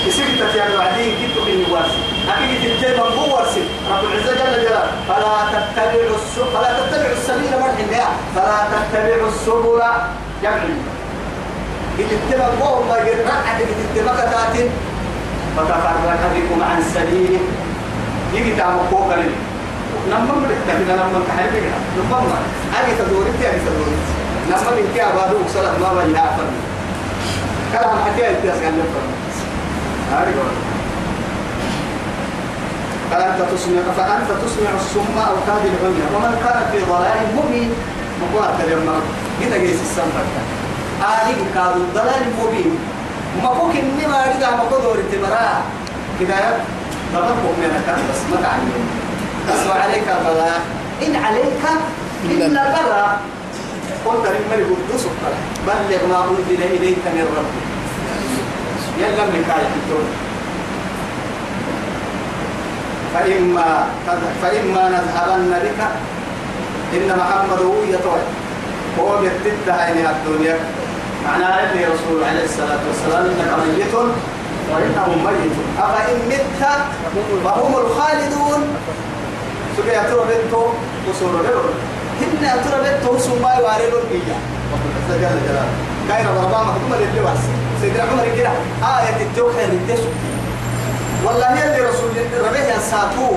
يسيجي تتيار بعدين كنتو كني وارسي. حقيقي تتبع من هو وارسي. رب العزة جل جلاله. فلا تتبع السبل فلا تتبع السبيل مرح لها فلا تتبع السبل جمع قد اتبع قوم ما قد رعد قد اتبع كتاتين فتفرق بكم عن سبيله يجي تعمل فوق لي لما مرت كنا لما كحرب كنا لما ما أجي تدوري تي أجي تدوري لما من كي أبادو وصلت ما بني أفهم كلام حكي أنت أسكن نفهم هذا فأنت تسمع فأنت تسمع الصم أو كاد العمي ومن كان في ضلال مبين مقوات اليوم كده جيس السمر آلي كاد الضلال مبين ما فوق إني ما أريد أن أقول دور التمرا كده تبقى من كان بس ما تعلم بس عليك البلاء إن عليك إلا البلاء. قلت للملك قدوس بلغ ما أنزل إليك من ربك. يلا من كاية فإما فإما نذهبن بك. إن محمد هو يطوي. هو بيتد عينها الدنيا. معناها اللي رسول عليه الصلاة والسلام إنك ميت وإنهم ميت أفإن مت فهم الخالدون. سبيا ترى بنتو وسور له هن ترى بنتو سما يوارلون إياه جل جلاله كاين ربما مكتوب اللي بس سيدنا عمر كده آية التوحيد اللي والله يلي رسول ربيه ساتو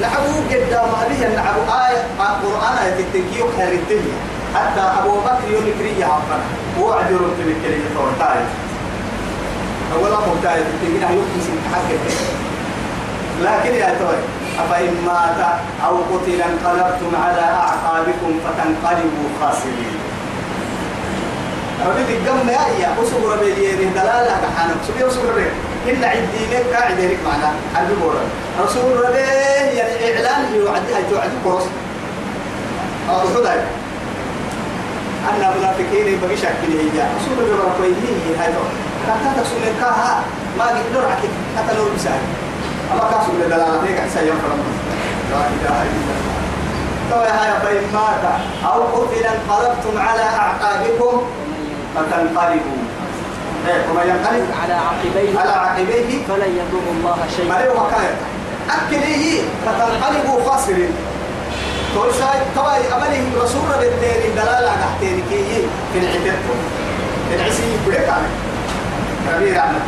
لحبو قدام هذه النعب آية قرآن آية التنكيو خيرتني حتى أبو بكر يوم كريه عفنا وعد يوم كريه تورتاي أولا التنكيو نحن يمكن حقك لكن يا توي أفإن مات أو قتل انقلبتم على أعقابكم فتنقلبوا خاسرين. ربي تقم يا يا أسوق ربي يدي دلالة كحانك سبي أسوق ربي إن عدينك قاعد لك معنا. حد بورا. رسول ربي يعني إعلان هاي توعدي كورس أو خداي أنا منافقين بقي شكل هي رسول ربي ربي هي هاي تو. كانت تسمع كها ما قدر عتك حتى لو بسال أما كاسو دلالة هيك سيوم فرم لا إله إلا الله تو يا هاي فإن مات أو قتل انقلبتم على أعقابكم فتنقلبوا وما ينقلب على عقبيه على عقبيه فلن يضر الله شيئا له مكان أكله فتنقلبوا خاسرين تقول ساي تبا أبني رسول بالتين دلالة تحتين كي في العتبة العسي بريك على ربي رحمة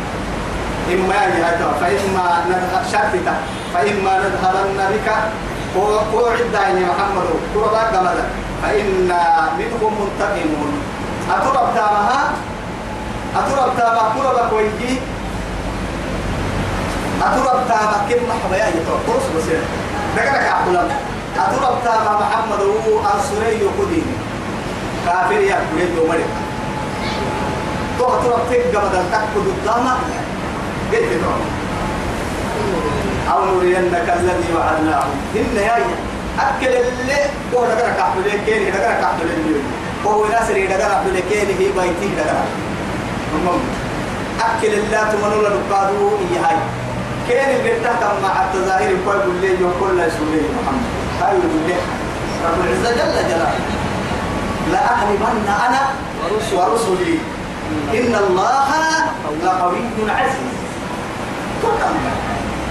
إما يهدى فإما شرطة فإما نذهبن بك. هو عدة يا محمد قربا قمدا فإن منهم منتقمون. أترب تامها أترب تاما قربا كويجي أترب تاما كم محبا يا يتوى قرص بسير. دقنك أحلم أترب تاما محمد هو أنصري يقوديني كافر يا كريد ومريك تو أترب تيجا بدل تكود الداما قلت أو نرينك الذي وعدناه. إن يا أكل اللي هو دقنك أحلم كيني دقنك أحلم وهو ناس اللي دقنك أحلم كيني هي بيتي المهم أكل الله تمنوا لنقادوا إياهاي كان اللي تحت مع التظاهر يقول لي يقول لا يسولي محمد. هاي يقول لي رب العزة جل جلاله. لا أغلبن أنا ورسلي. إن الله لقوي عزيز.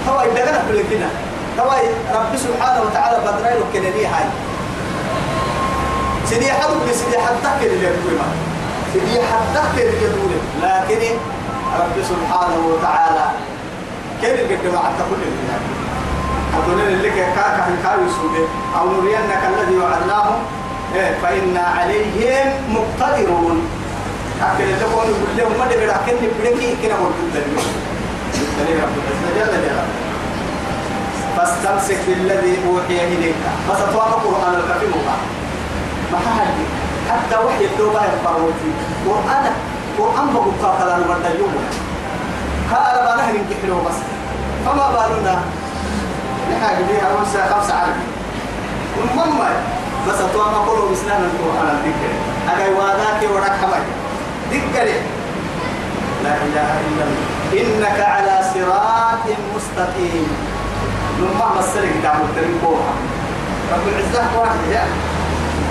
هو يدقنا في الكنا هو رب سبحانه وتعالى بدرين وكنني هاي. سيدي حد سيدي حد تكل اللي يقول سيدي حد تكل اللي يقول لكن رب سبحانه وتعالى كيف يقدم على كل البلاد أقول لك كاكا في كاوي سودة أو نرينك الذي وعدناهم. إيه فإنا عليهم مقتدرون. أكل اللي قول يقول لهم ما دبر أكل نبركي كنا موجود دليل رب العزة جل جلاله فاستمسك بالذي أوحي إليك بس أتوقع القرآن الكريم ما حد حتى وحي التوبة يقرأوتي قرآن قرآن بقى كلام ورد يوم قال بنا ننجحله بس فما بالنا نحاج بها ونسى خمسة عربي المهم بس أتوقع قولوا بسنان القرآن الذكر أجي واداك ورك حمد ذكر لا إله إلا الله. إنك على صراط مستقيم. لما مسلك دعوة تريبوها رب العزة واحد يا.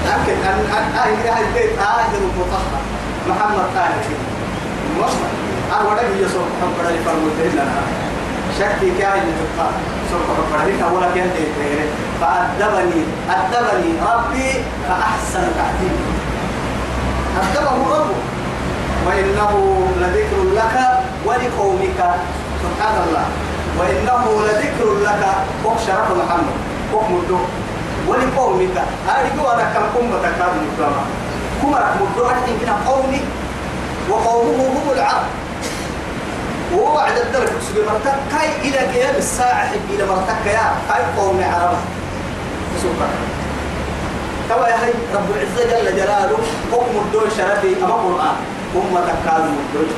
لكن أن أن أهل البيت آخر مطهر محمد طاهر المهم أنا ولا هي سوق حب لي فرمتين لنا شكي كاين الفقه سوق حب لي ولا كان فأدبني أدبني ربي فأحسن تعذيبي أدبه ربه. وإنه لذكر لك ولقومك. سبحان الله وإنه لذكر لك. وشرف محمد. وحمده ولقومك. أرجو أنا كم قوم تكاد مكرما كم رحم الدعاء إن كان قومي. وقومه هم العرب. وهو بعد الدرك سبي مرتك. كاي إلى قيام الساعة إلى مرتك يا. كاي قوم عربة سبحان. توا يا هي رب العزة جل جلاله. حكم الدول شرفي. أما قرآن. هم تكاد الدول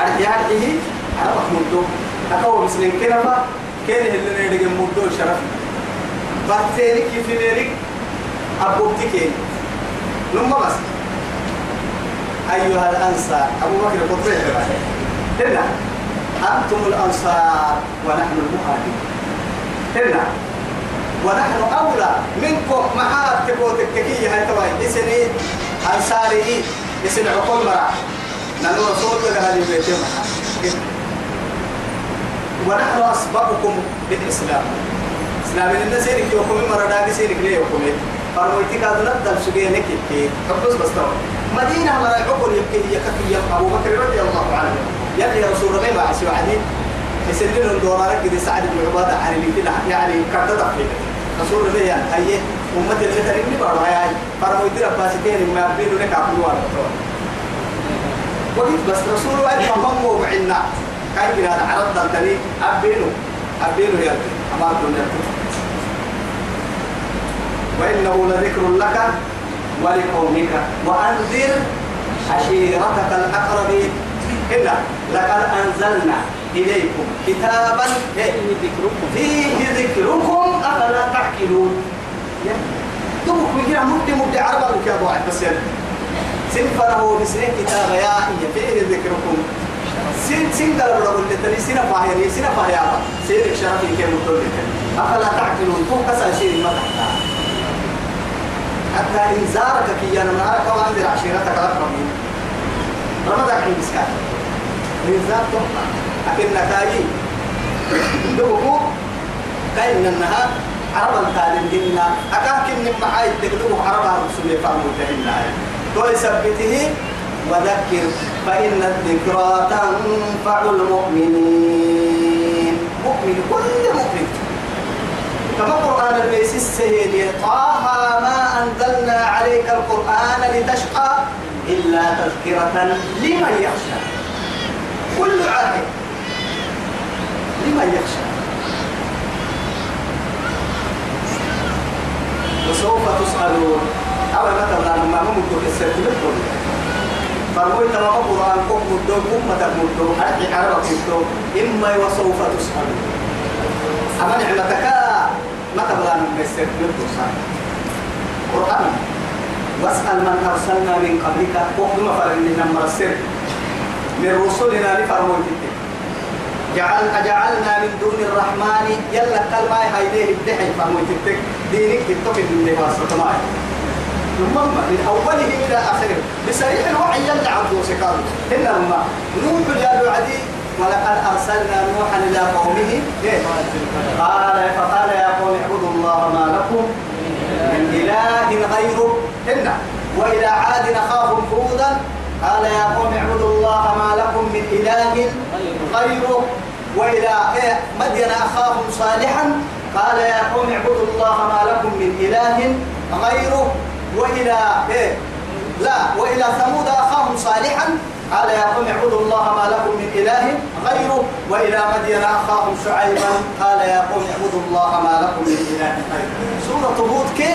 أرجع هذه عرب مدو أكو مسلم كنفا كان اللي شرفي بعدين كيف نيجي أبوتي كين لما بس. أيها الأنصار. أبو بكر قطيع هنا أنتم الأنصار ونحن المهاجرون. هنا ونحن أولى منكم. معاد تبوتك كي هاي تواي إسني أنصاري إسن عقول مرا نحن رسول الله هذه بيتي ونحن أسبقكم بالإسلام. إسلام الناس يرك يوكم مرا داقي سيرك ليه يوكم؟ فرميتك هذا ندل سجينك كي حبس بس تواي مدينة مرا عقول يبكي هي كفي أبو بكر رضي الله عنه. يلي رسول الله ما عسوا عدي يسلل الدورارك كده سعد بن عبادة عن اللي يعني كرتة فيه رسول الله يعني أمة اللي تريني بارو هاي فرموا يدير باسكين ما بينو لك عبدوا على وقت بس رسول الله فهم وبعنا كاي بنا عرض دلتني أبينو أبينو يا أما الدنيا وإنه لذكر لك ولقومك وأنذر عشيرتك الأقربين إلا لقد أنزلنا إليكم كتابا فيه ذكركم فيه ذكركم أفلا تعقلون تبوك من كده مدي مدي عربا لك يا أبو عبد بس يعني. سنفره بسنين كتاب يا إيه فيه ذكركم؟ سن سن قال رب اللي تني سنة فاهية سنة فاهية سيرك شرفي كم تقول أفلا تعقلون؟ تو كسر شيء ما تحتاج. حتى إنذارك كي أنا معك وأنذر عشيرتك الأقربين رمضان حين بسكات إنذار تحفة لكن نتاجي دوبو كاين النها عربا تالين دينا أكاكن معاي تقدموا عربا رسول فامو تهينا. تو يثبته وذكر فإن الذكرى تنفع المؤمنين. مؤمن كل مؤمن. كما قرآن البيس السهيل طه ما أنزلنا عليك القرآن لتشقى إلا تذكرة لمن يخشى. كل عاقل. لمن يخشى. وسوف تسألون أو مثلا لما ممكن السيرتيفيكت فرموي تمام القرآن كم مدو متى مدو حتى عربك مدو إما وسوف تسألون أما نعمتك ما تبغى من السيرتيفيكت قرآن. واسأل من أرسلنا من قبلك. وقم فرننا مرسل من رسلنا لفرموي جعل أجعلنا من دون الرحمن يلا كلمة هيديه الدحي فرموي تتك دينك تتك من دي واسطة معي ثم من أوله إلى آخره. بصريح الوحي يلا عبدو سكار إن ما نوح جالوا عدي ولقد أرسلنا نوحا إلى قومه؟ قال فقال يا قوم اعبدوا الله ما لكم من إله غيره. إن وإلى عاد أخاهم هودا. قال يا قوم اعبدوا الله ما لكم من إله غيره. وإلى إيه مدين أخاهم صالحا قال يا قوم اعبدوا الله ما لكم من إله غيره. وإلى إيه لا وإلى ثمود أخاهم صالحا قال يا قوم اعبدوا الله ما لكم من إله غيره. وإلى مدين أخاهم شعيبا قال يا قوم اعبدوا الله ما لكم من إله غيره. سورة هود كي؟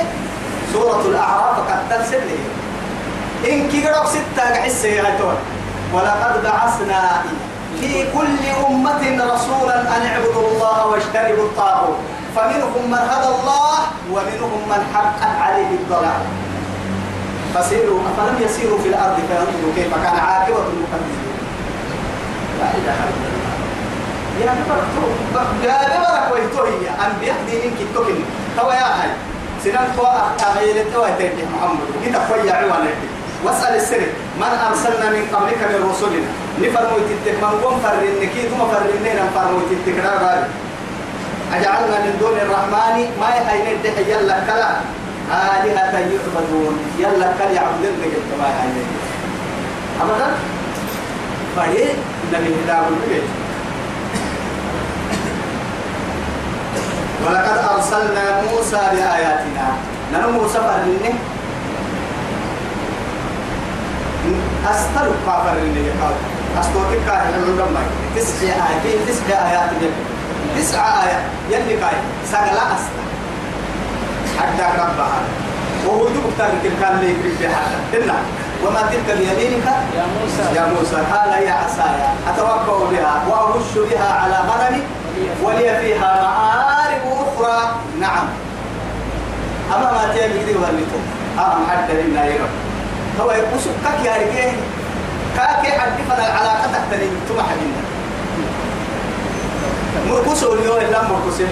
سورة الأعراف قد تنسل إن كي قرأ ستة حسة يا ولقد بعثنا في كل أمة رسولا أن اعبدوا الله واجتنبوا الطاغوت. فمنهم من هدى الله ومنهم من حق عليه الضلال. فسيروا أفلم يسيروا في الأرض؟ فينظروا كيف كان عاقبة المكذبين لا إله إلا الله. يا نبرك يا نبرك ويتوهي أنبياء دينين كتوكين. توا يا هاي سنان توا أغير توا محمد. كده فيا عوان واسأل السر من أرسلنا من قبلك من رسلنا؟ نفرموا تتك من قم فرنك ثم فرننا فرموا تتك أجعلنا من دون الرحمن ما يحيي الدحي يلا كلا. آلهة يعبدون. يلا كلا يعبدون لك ما يحيي أبدا؟ فريق نبي الله النبي ولقد أرسلنا موسى بآياتنا. نحن موسى فرنه أستلق فافرنه يقال. أستوكي كاهل عندما تسع آيات تسع آيات تسع آيات. يلي كاي. سقلا أستا حتى ربها وهو دكتور كان لي في حاجة إلا. وما تلك بيمينك يا موسى. يا موسى. قال يا عصايا أتوكأ بها وأهش بها على غنمي ولي فيها مآرب أخرى. نعم. أما ما تيجي دي وليتو أما حد لنا يرى هو يقصد كاك يا رجال كاك حد فنا العلاقة تحتني ثم حدنا مرقصوا اليوم إلا مرقصين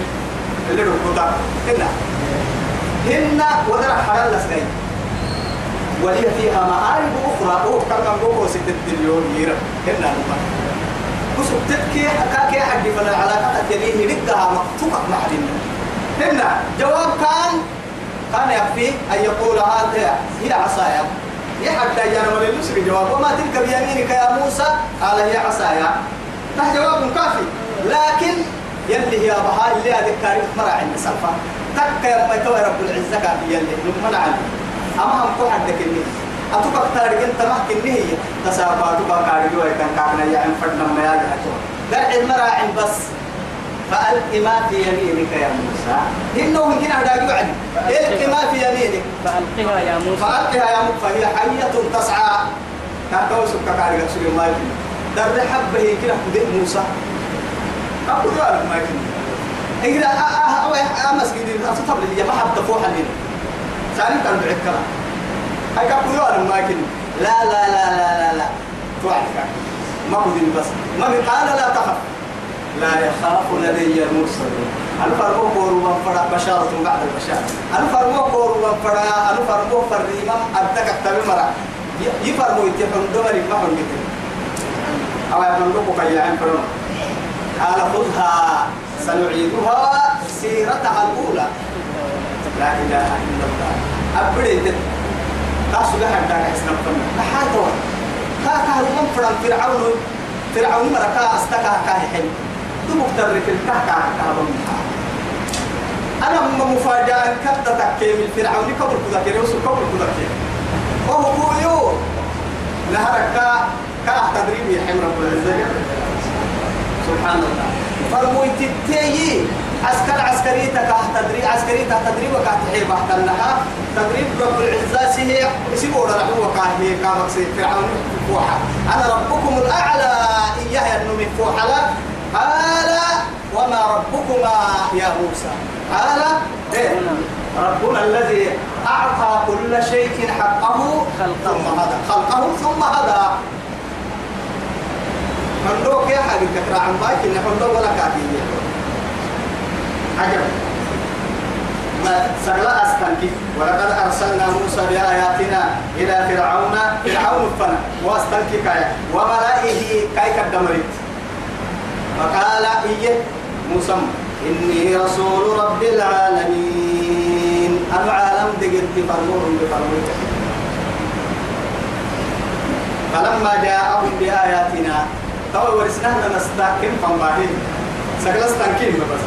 اللي ركوتا هنا. هنا ودرع حلال لسكين ولي فيها مآرب أخرى. أو كم بوكو ستة مليون يرى هنا نما كسب تبكي. كاكي حد فلا العلاقة تليه ردها مكتوبة معدن هنا. جواب كان. كان يكفي أن يقول هذا هي عصايا. يا حتى يجرم للنسك جواب وما تلك بيمينك يا موسى؟ قال هي عصايا. ده جواب كافي. لكن يلي هي بهاي اللي هذه كاريخ مرة عند سلفا تك يا ما يتوى رب العزة كافي يلي. نمنا عنه أما هم كو حدك إني. أتوقع تارك أنت ما كني هي. كاري جوا كان كارنا يا عم فدنا ما يا جاتوا قال المرا عن بس. فألق ما في يمينك يا موسى. إنه من هنا هذا يعني ألق ما في يمينك. فألقها يا موسى. فألقها يا موسى. فهي حية تسعى. كاكو سكا كاري رسول الله در حبة كده بدي موسى. أقول له ما يكفي. إذا أمس كده أتطبل اللي ما حد فوحة لنا ثاني كان بعد كلام هاي كابو أنا ما يكن لا لا لا لا لا لا. توعدك ما كنت بس. ما من قال لا تخف. لا يخاف لدي المرسلون الفرمو كورو من فرع بشارة بعد البشارة. الفرمو كورو من فرع الفرمو فريما أدك أكتب مرة يفرمو يتفهم دمري ما هم يتفهم أو يفرمو كي يعين فرمو. قال خذها. سنعيدها سيرتها الأولى. لا إله إلا الله. أبريت تاسو جهر دار إسلام فن نحاتوا كا كا هم فرن فرعون فرعون مركا استكا كا حين دمك ترك الكا كا كا أنا هم مفاجأة كبت تكيم الفرعون كده وسو قبل كذا كده وهو بويو نهرك كا كا تدريب يحمر رب العزة سبحان الله. فرمويت التيي عسكر عسكري تكاه تدريب عسكري تكاه تدريب وكاه تحيب أحتنها تدريب رب العزة سيه يسيبوا رحمه وكاه هي كامك سي فرعون. فوحة. أنا ربكم الأعلى إياه من فوحة. قال وما ربكما يا موسى؟ قال إيه ربنا الذي أعطى كل شيء حقه ثم هدى خلقه ثم هدى. من دوك يا حبيبي كتر عن باك إن حندو ولا كاتي عجب. ما سغلا أستنكي. ولقد أرسلنا موسى بآياتنا إلى فرعون فرعون فنا وأستنكي كايا. وملائه كاي كدمرت فقال إيه؟ موسى إني رسول رب العالمين. أنا عالم دقلت فرمور بفرمور فلما جاءهم بآياتنا تو ورسناها نستحكم فمباهين سقل استنكين بس.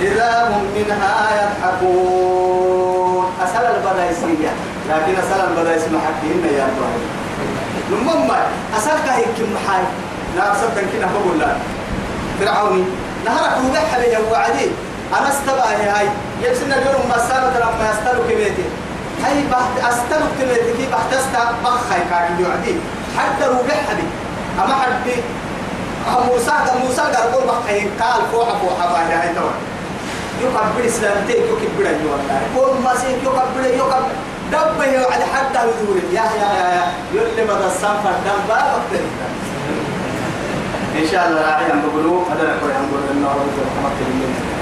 إذا هم منها يضحكون. أسأل البدايسية لكن أسأل البدايس محكين يا إبراهيم. نمم أسألك هيك محاي. لا أصدق كنا بقول لا فرعوني. نهرك وضح لي وعدي. أنا استباهي هاي. يبسنا اليوم ما سابت لما يستلوا كبيتي. هاي بحت أستلوا كبيتي كي بحت أستا بخاي كاكي يعدي حتى روبح بي. أما حد موسى موسى قال بحكي قال فوحة فوحة باهي هاي توي يكبر إسلام تيك يكبر أيوة الله كل ما سيك يكبر يكبر دب على حتى يدور يا يا يا يقول مدى السنفر دم بابك إن شاء الله راعي عم بقولوا هذا نقول عم بقول إنه رحمة الله